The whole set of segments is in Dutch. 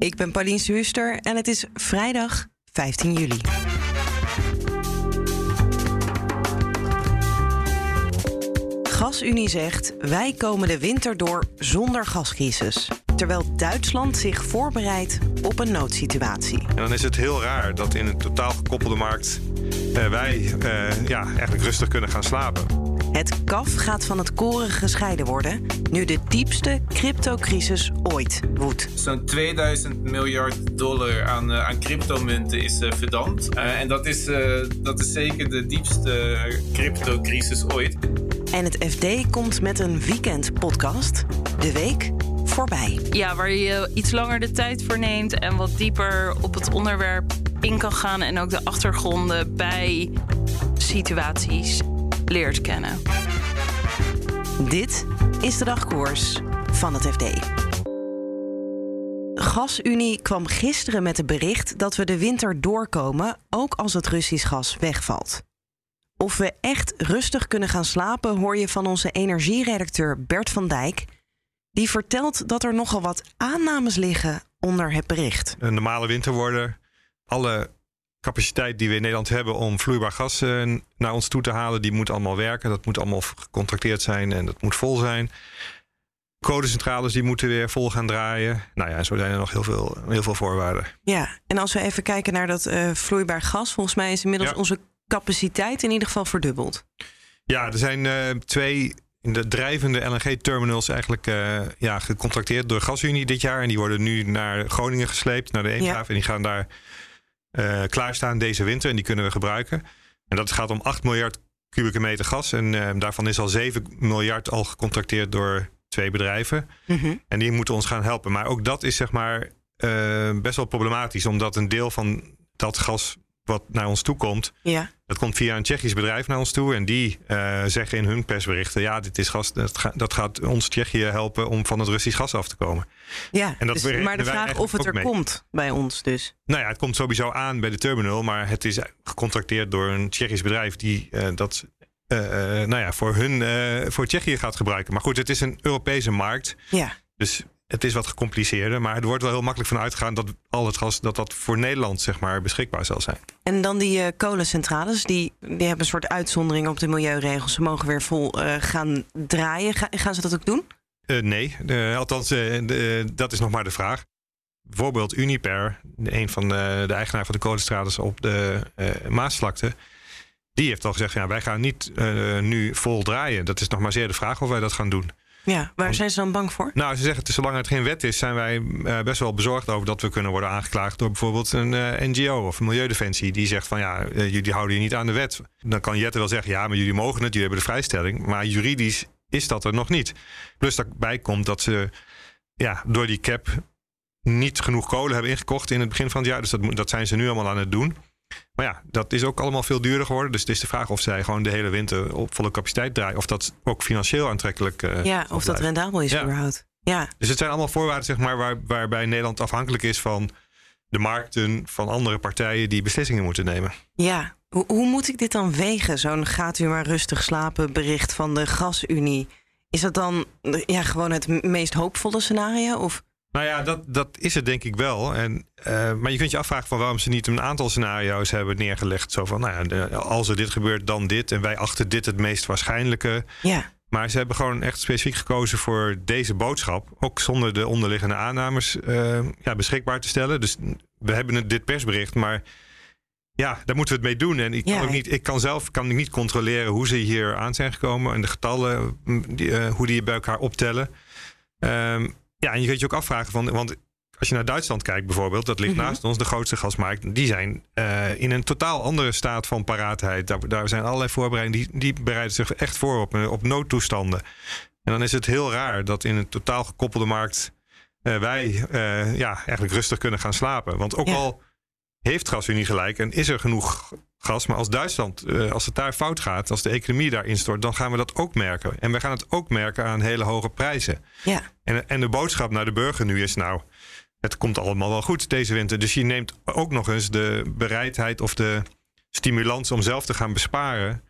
Ik ben Paulien Zuurster en het is vrijdag 15 juli. GasUnie zegt: wij komen de winter door zonder gascrisis. Terwijl Duitsland zich voorbereidt op een noodsituatie. En dan is het heel raar dat in een totaal gekoppelde markt eh, wij eh, ja, eigenlijk rustig kunnen gaan slapen. Het kaf gaat van het koren gescheiden worden nu de diepste cryptocrisis ooit woedt. Zo'n 2000 miljard dollar aan, uh, aan cryptomunten is uh, verdampt. Uh, en dat is, dat is zeker de diepste cryptocrisis ooit. En het FD komt met een weekendpodcast. De week voorbij. Ja, waar je iets langer de tijd voor neemt en wat dieper op het onderwerp in kan gaan. En ook de achtergronden bij situaties leert kennen. Dit is de dagkoers van het FD. GasUnie kwam gisteren met het bericht dat we de winter doorkomen, ook als het Russisch gas wegvalt. Of we echt rustig kunnen gaan slapen, hoor je van onze energieredacteur Bert van Dijk. Die vertelt dat er nogal wat aannames liggen onder het bericht. Een normale winter worden alle capaciteit die we in Nederland hebben om vloeibaar gas uh, naar ons toe te halen, die moet allemaal werken. Dat moet allemaal gecontracteerd zijn en dat moet vol zijn. Codecentrales die moeten weer vol gaan draaien. Nou ja, zo zijn er nog heel veel, heel veel voorwaarden. Ja, en als we even kijken naar dat uh, vloeibaar gas, volgens mij is inmiddels ja. onze capaciteit in ieder geval verdubbeld. Ja, er zijn uh, twee in de drijvende LNG-terminals eigenlijk uh, ja, gecontracteerd door GasUnie dit jaar. En die worden nu naar Groningen gesleept, naar de Eemhaven. Ja. En die gaan daar uh, klaarstaan deze winter en die kunnen we gebruiken. En dat gaat om 8 miljard kubieke meter gas. En uh, daarvan is al 7 miljard al gecontracteerd door twee bedrijven. Mm -hmm. En die moeten ons gaan helpen. Maar ook dat is zeg maar uh, best wel problematisch, omdat een deel van dat gas wat naar ons toe komt, ja. dat komt via een Tsjechisch bedrijf naar ons toe. En die uh, zeggen in hun persberichten: ja, dit is gas, dat, ga, dat gaat ons Tsjechië helpen om van het Russisch gas af te komen. Ja, en dat dus, maar de vraag of het er mee. komt bij ons dus. Nou ja, het komt sowieso aan bij de terminal, maar het is gecontracteerd door een Tsjechisch bedrijf die uh, dat. Uh, nou ja, voor hun, voor Tsjechië gaat gebruiken. Maar goed, het is een Europese markt. Ja. Dus het is wat gecompliceerder, maar er wordt wel heel makkelijk van uitgegaan dat al het gas dat dat voor Nederland zeg maar beschikbaar zal zijn. En dan die uh, kolencentrales, die, die hebben een soort uitzondering op de milieuregels. Ze mogen weer vol uh, gaan draaien. Ga, gaan ze dat ook doen? Uh, nee, althans, dat is nog maar de vraag. Bijvoorbeeld Uniper, een van de, de eigenaar van de kolencentrales op de Maasvlakte. Die heeft al gezegd, ja, wij gaan niet nu vol draaien. Dat is nog maar zeer de vraag of wij dat gaan doen. Ja, waar zijn ze dan bang voor? Nou, ze zeggen, zolang het geen wet is, zijn wij uh, best wel bezorgd over dat we kunnen worden aangeklaagd door bijvoorbeeld een uh, NGO of een Milieudefensie. Die zegt van ja, uh, jullie houden je niet aan de wet. Dan kan Jette wel zeggen, ja, maar jullie mogen het, jullie hebben de vrijstelling. Maar juridisch is dat er nog niet. Plus daarbij komt dat ze ja, door die cap niet genoeg kolen hebben ingekocht in het begin van het jaar. Dus dat, dat zijn ze nu allemaal aan het doen. Maar ja, dat is ook allemaal veel duurder geworden. Dus het is de vraag of zij gewoon de hele winter op volle capaciteit draaien. Of dat ook financieel aantrekkelijk uh, Ja, of dat rendabel is ja. überhaupt. Ja. Dus het zijn allemaal voorwaarden zeg maar, waar, waarbij Nederland afhankelijk is van de markten van andere partijen die beslissingen moeten nemen. Ja, hoe, hoe moet ik dit dan wegen? Zo'n gaat u maar rustig slapen bericht van de Gasunie. Is dat dan ja, gewoon het meest hoopvolle scenario? Of? Nou ja, dat, dat is het denk ik wel. En, uh, maar je kunt je afvragen van waarom ze niet een aantal scenario's hebben neergelegd. Zo van, nou ja, als er dit gebeurt, dan dit. En wij achten dit het meest waarschijnlijke. Ja. Maar ze hebben gewoon echt specifiek gekozen voor deze boodschap. Ook zonder de onderliggende aannames uh, ja, beschikbaar te stellen. Dus we hebben dit persbericht, maar ja, daar moeten we het mee doen. En ik kan, ja, ook niet, ik kan zelf kan ik niet controleren hoe ze hier aan zijn gekomen. En de getallen, die, uh, hoe die bij elkaar optellen. Um, ja, en je kunt je ook afvragen van, want als je naar Duitsland kijkt bijvoorbeeld, dat ligt mm -hmm. naast ons, de grootste gasmarkt, die zijn uh, in een totaal andere staat van paraatheid. Daar, daar zijn allerlei voorbereidingen, die, die bereiden zich echt voor op, op noodtoestanden. En dan is het heel raar dat in een totaal gekoppelde markt wij ja, eigenlijk rustig kunnen gaan slapen. Want ook al heeft GasUnie gelijk en is er genoeg gas. Maar als Duitsland, als het daar fout gaat, als de economie daar instort, dan gaan we dat ook merken. En we gaan het ook merken aan hele hoge prijzen. Ja. En, en de boodschap naar de burger nu is nou, het komt allemaal wel goed deze winter. Dus je neemt ook nog eens de bereidheid of de stimulans om zelf te gaan besparen.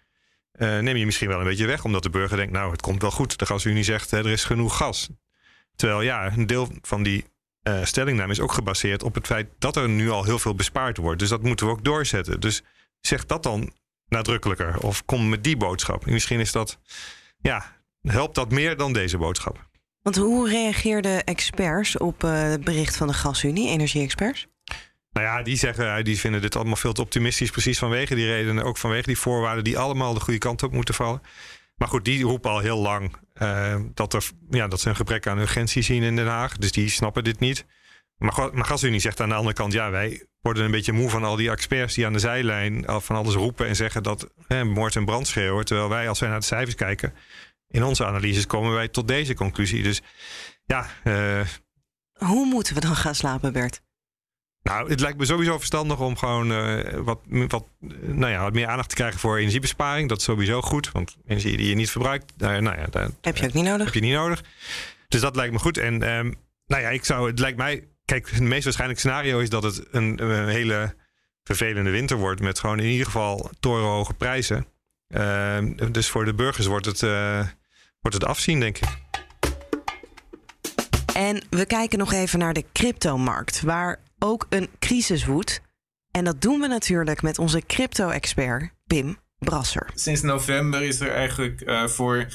Uh, neem je misschien wel een beetje weg, omdat de burger denkt: Nou, het komt wel goed. De gasunie zegt: Er is genoeg gas. Terwijl ja, een deel van die uh, stellingname is ook gebaseerd op het feit dat er nu al heel veel bespaard wordt. Dus dat moeten we ook doorzetten. Dus zeg dat dan nadrukkelijker. Of kom met die boodschap. misschien is dat, ja, helpt dat meer dan deze boodschap. Want hoe reageerden experts op uh, het bericht van de Gasunie, energie-experts? Nou ja, die zeggen, die vinden dit allemaal veel te optimistisch. Precies vanwege die redenen. Ook vanwege die voorwaarden die allemaal de goede kant op moeten vallen. Maar goed, die roepen al heel lang uh, dat, er, ja, dat ze een gebrek aan urgentie zien in Den Haag. Dus die snappen dit niet. Maar, maar GasUnie zegt aan de andere kant, ja, wij worden een beetje moe van al die experts die aan de zijlijn van alles roepen en zeggen dat hè, moord en brand schreeuwen. Terwijl wij, als wij naar de cijfers kijken, in onze analyses komen wij tot deze conclusie. Dus ja. Uh, Hoe moeten we dan gaan slapen, Bert? Nou, het lijkt me sowieso verstandig om gewoon uh, wat, wat, nou ja, wat meer aandacht te krijgen voor energiebesparing. Dat is sowieso goed, want energie die je niet verbruikt, daar, nou ja, heb je ook niet nodig. Heb je niet nodig. Dus dat lijkt me goed. En um, nou ja, ik zou, het lijkt mij, kijk, het meest waarschijnlijk scenario is dat het een, een hele vervelende winter wordt met gewoon in ieder geval torenhoge prijzen. Uh, dus voor de burgers wordt het, uh, wordt het afzien, denk ik. En we kijken nog even naar de cryptomarkt, waar ook een crisis woedt. En dat doen we natuurlijk met onze crypto-expert Pim Brasser. Sinds november is er eigenlijk uh, voor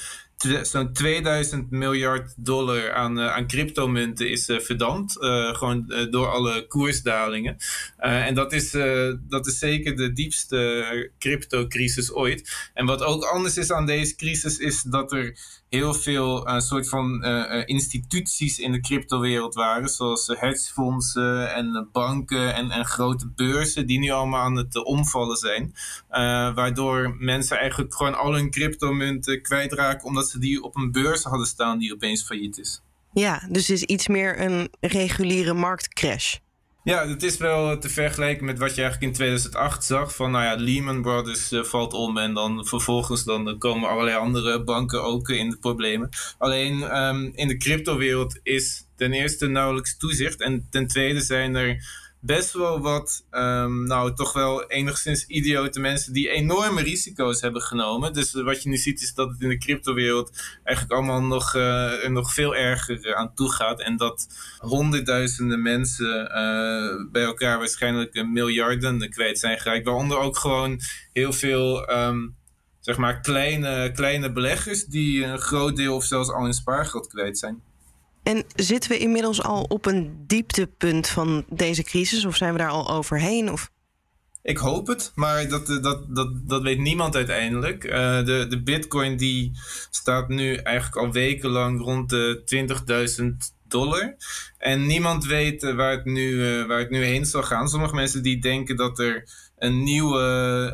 zo'n 2000 miljard dollar aan, uh, aan cryptomunten is uh, verdampt. Gewoon door alle koersdalingen. en dat is, dat is zeker de diepste cryptocrisis ooit. En wat ook anders is aan deze crisis is dat er heel veel een soort van instituties in de cryptowereld waren. Zoals hedgefondsen en banken en, en grote beurzen die nu allemaal aan het omvallen zijn. waardoor mensen eigenlijk gewoon al hun cryptomunten kwijtraken omdat ze die op een beurs hadden staan die opeens failliet is. Ja, dus het is iets meer een reguliere marktcrash. Ja, het is wel te vergelijken met wat je eigenlijk in 2008 zag. Van nou ja, Lehman Brothers uh, valt om en dan vervolgens dan komen allerlei andere banken ook in de problemen. Alleen um, in de cryptowereld is ten eerste nauwelijks toezicht en ten tweede zijn er best wel wat, um, nou toch wel enigszins idiote mensen die enorme risico's hebben genomen. Dus wat je nu ziet is dat het in de cryptowereld eigenlijk allemaal nog, uh, nog veel erger aan toe gaat. En dat honderdduizenden mensen uh, bij elkaar waarschijnlijk miljarden kwijt zijn geraakt. Waaronder ook gewoon heel veel. Um, zeg maar kleine, kleine beleggers die een groot deel of zelfs al hun spaargeld kwijt zijn. En zitten we inmiddels al op een dieptepunt van deze crisis? Of zijn we daar al overheen? Of? Ik hoop het, maar dat, dat, dat, dat weet niemand uiteindelijk. Uh, de, de bitcoin die staat nu eigenlijk al wekenlang rond de 20.000 dollar. En niemand weet uh, waar, het nu, waar het nu heen zal gaan. Sommige mensen die denken dat er een nieuwe,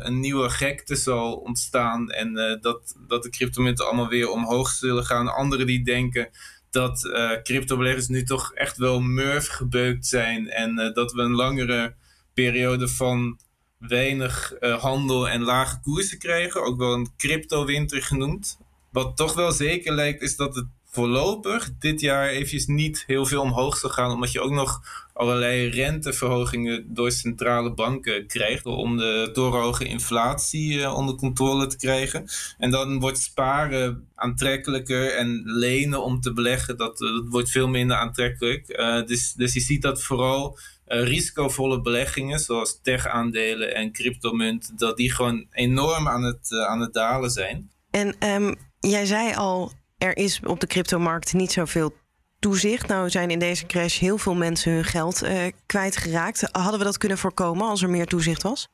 een nieuwe gekte zal ontstaan. En dat, dat de cryptomunten allemaal weer omhoog zullen gaan. Anderen die denken dat uh, cryptobeleggers nu toch echt wel murf gebeukt zijn. En uh, dat we een langere periode van weinig uh, handel en lage koersen krijgen. Ook wel een crypto-winter genoemd. Wat toch wel zeker lijkt, is dat het voorlopig dit jaar eventjes niet heel veel omhoog zal gaan. Omdat je ook nog allerlei renteverhogingen door centrale banken krijgt. Om de torenhoge inflatie uh, onder controle te krijgen. En dan wordt sparen aantrekkelijker en lenen om te beleggen, dat, uh, dat wordt veel minder aantrekkelijk. Uh, dus, dus je ziet dat vooral risicovolle beleggingen, zoals tech-aandelen en cryptomunt, dat die gewoon enorm aan het, aan het dalen zijn. En um, jij zei al, er is op de cryptomarkt niet zoveel toezicht. Nou zijn in deze crash heel veel mensen hun geld uh, kwijtgeraakt. Hadden we dat kunnen voorkomen als er meer toezicht was?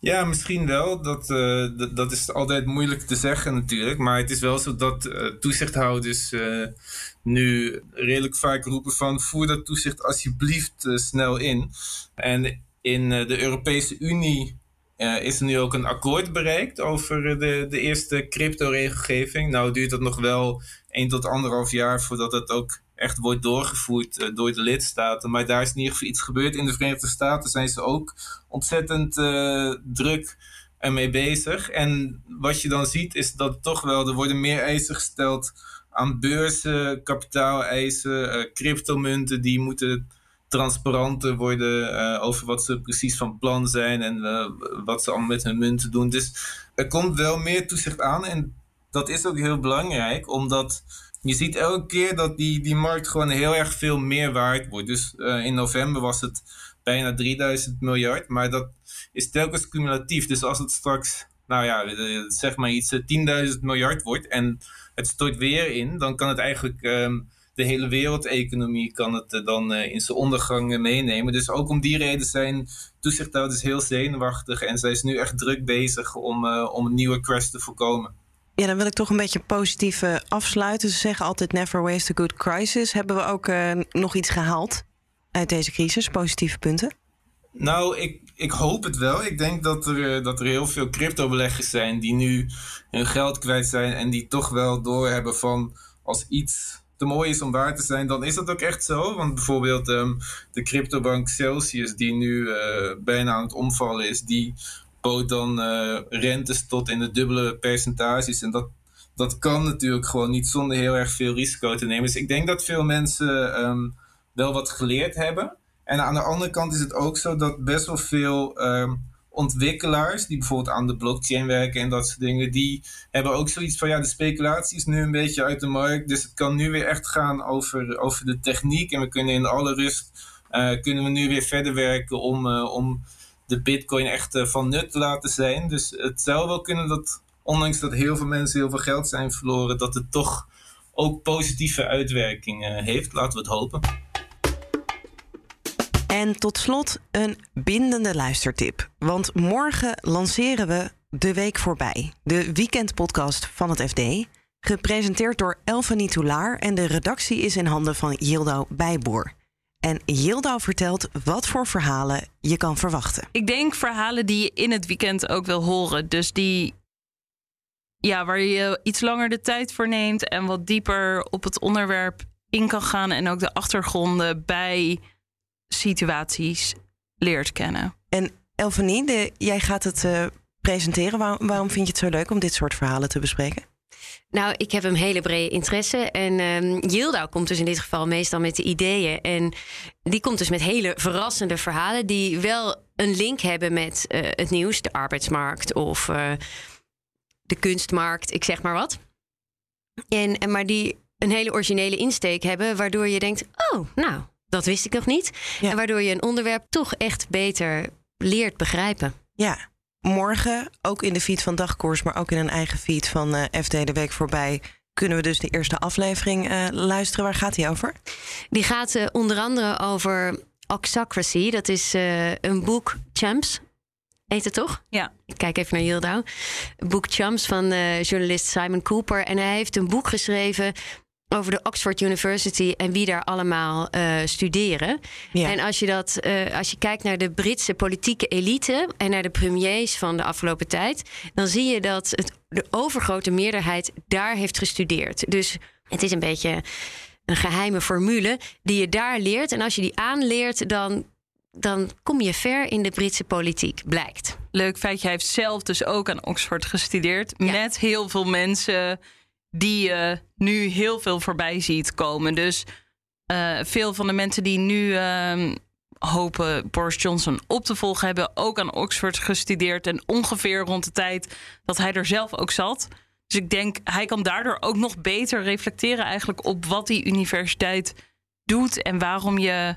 Ja, misschien wel. Dat, uh, dat is altijd moeilijk te zeggen natuurlijk. Maar het is wel zo dat uh, toezichthouders nu redelijk vaak roepen van... voer dat toezicht alsjeblieft snel in. En in de Europese Unie uh, is er nu ook een akkoord bereikt over de, de eerste crypto-regelgeving. Nou duurt dat nog wel 1 tot anderhalf jaar voordat het ook echt wordt doorgevoerd door de lidstaten. Maar daar is in ieder geval iets gebeurd. In de Verenigde Staten zijn ze ook ontzettend druk ermee bezig. En wat je dan ziet is dat toch wel, er worden meer eisen gesteld aan beurzen, kapitaaleisen, cryptomunten die moeten transparanter worden uh, over wat ze precies van plan zijn en uh, wat ze allemaal met hun munten doen. Dus er komt wel meer toezicht aan en dat is ook heel belangrijk, omdat je ziet elke keer dat die, die markt gewoon heel erg veel meer waard wordt. Dus in november was het bijna 3000 miljard, maar dat is telkens cumulatief. Dus als het straks, nou ja, zeg maar iets 10.000 miljard wordt en het stort weer in, dan kan het eigenlijk um, de hele wereldeconomie kan het uh, dan uh, in zijn ondergang uh, meenemen. Dus ook om die reden zijn toezichthouders heel zenuwachtig en zij is nu echt druk bezig om, om een nieuwe crash te voorkomen. Ja, dan wil ik toch een beetje positief afsluiten. Ze zeggen altijd never waste a good crisis. Hebben we ook nog iets gehaald uit deze crisis? Positieve punten? Nou, ik, ik hoop het wel. Ik denk dat er, eh, dat er heel veel crypto-beleggers zijn die nu hun geld kwijt zijn en die toch wel doorhebben van als iets te mooi is om waar te zijn, dan is dat ook echt zo. Want bijvoorbeeld um, de cryptobank Celsius, die nu uh, bijna aan het omvallen is, die bood dan uh, rentes tot in de dubbele percentages. En dat, dat kan natuurlijk gewoon niet zonder heel erg veel risico te nemen. Dus ik denk dat veel mensen um, wel wat geleerd hebben. En aan de andere kant is het ook zo dat best wel veel ehm, ontwikkelaars, die bijvoorbeeld aan de blockchain werken en dat soort dingen, die hebben ook zoiets van ja, de speculatie is nu een beetje uit de markt. Dus het kan nu weer echt gaan over, over de techniek. En we kunnen in alle rust uh, kunnen we nu weer verder werken om, uh, om de bitcoin echt uh, van nut te laten zijn. Dus het zou wel kunnen dat, ondanks dat heel veel mensen heel veel geld zijn verloren, dat het toch ook positieve uitwerkingen heeft. Laten we het hopen. En tot slot een bindende luistertip. Want morgen lanceren we De Week Voorbij, de weekendpodcast van het FD. Gepresenteerd door Elfanie Toulaar en de redactie is in handen van Yildo Bijboer. En Yildo vertelt wat voor verhalen je kan verwachten. Ik denk verhalen die je in het weekend ook wil horen. Dus die ja, waar je iets langer de tijd voor neemt en wat dieper op het onderwerp in kan gaan en ook de achtergronden bij situaties leert kennen. En Elvanie, jij gaat het uh, presenteren. Waarom, waarom vind je het zo leuk om dit soort verhalen te bespreken? Nou, ik heb een hele brede interesse. En um, Yildau komt dus in dit geval meestal met de ideeën. En die komt dus met hele verrassende verhalen... die wel een link hebben met uh, het nieuws, de arbeidsmarkt of uh, de kunstmarkt, ik zeg maar wat. En, en maar die een hele originele insteek hebben, waardoor je denkt: oh, nou, dat wist ik nog niet. En waardoor je een onderwerp toch echt beter leert begrijpen. Ja, morgen ook in de feed van Dagkoers, maar ook in een eigen feed van uh, eh, FD de Week voorbij. Kunnen we dus de eerste aflevering uh, luisteren? Waar gaat die over? Die gaat uh, onder andere over Oxocracy. Dat is een boek, Champs. Heet het toch? Ja. Ik kijk even naar Yildau. Boek Champs van journalist Simon Cooper. En hij heeft een boek geschreven over de Oxford University en wie daar allemaal uh, studeren. Ja. En als je, dat, uh, als je kijkt naar de Britse politieke elite en naar de premiers van de afgelopen tijd, dan zie je dat het, de overgrote meerderheid daar heeft gestudeerd. Dus het is een beetje een geheime formule die je daar leert. En als je die aanleert, dan, dan kom je ver in de Britse politiek, blijkt. Leuk feitje, hij heeft zelf dus ook aan Oxford gestudeerd. Ja. Met heel veel mensen die je nu heel veel voorbij ziet komen. Dus uh, veel van de mensen die nu uh, hopen Boris Johnson op te volgen, hebben ook aan Oxford gestudeerd. En ongeveer rond de tijd dat hij er zelf ook zat. Dus ik denk, hij kan daardoor ook nog beter reflecteren eigenlijk op wat die universiteit doet en waarom je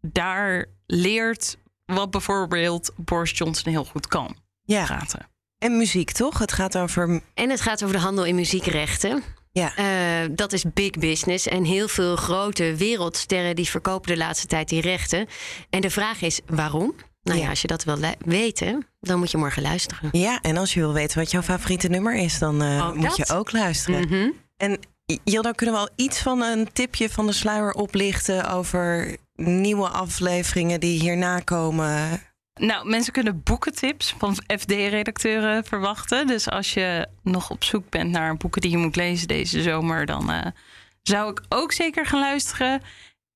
daar leert wat bijvoorbeeld Boris Johnson heel goed kan ja. praten. En muziek, toch? Het gaat over. En het gaat over de handel in muziekrechten. Ja. Uh, dat is big business. En heel veel grote wereldsterren die verkopen de laatste tijd die rechten. En de vraag is waarom? Nou ja, als je dat wil weten, dan moet je morgen luisteren. Ja, en als je wil weten wat jouw favoriete nummer is, dan uh, moet je ook luisteren. Mm -hmm. En Jilda, kunnen we al iets van een tipje van de sluier oplichten over nieuwe afleveringen die hierna komen? Nou, mensen kunnen boekentips van FD-redacteuren verwachten. Dus als je nog op zoek bent naar boeken die je moet lezen deze zomer, dan uh, zou ik ook zeker gaan luisteren.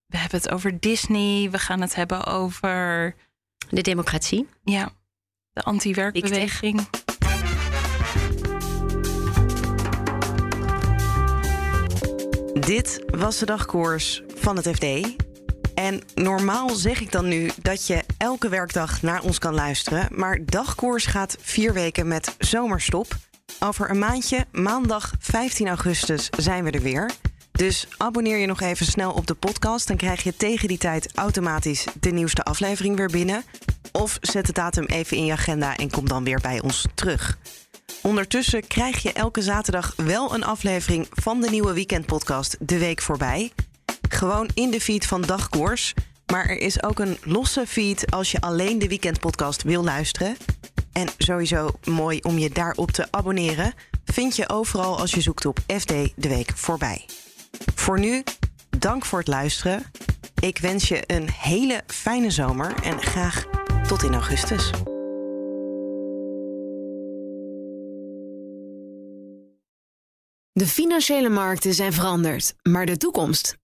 We hebben het over Disney. We gaan het hebben over. De democratie. Ja, de anti-werkbeweging. Dit was de dagkoers van het FD. En normaal zeg ik dan nu dat je elke werkdag naar ons kan luisteren. Maar dagkoers gaat vier weken met zomerstop. Over een maandje, maandag 15 augustus, zijn we er weer. Dus abonneer je nog even snel op de podcast. Dan krijg je tegen die tijd automatisch de nieuwste aflevering weer binnen. Of zet de datum even in je agenda en kom dan weer bij ons terug. Ondertussen krijg je elke zaterdag wel een aflevering van de nieuwe weekendpodcast De Week Voorbij. Gewoon in de feed van Dagkoers. Maar er is ook een losse feed als je alleen de weekendpodcast wil luisteren. En sowieso mooi om je daarop te abonneren. Vind je overal als je zoekt op FD De Week Voorbij. Voor nu, dank voor het luisteren. Ik wens je een hele fijne zomer en graag tot in augustus. De financiële markten zijn veranderd, maar de toekomst,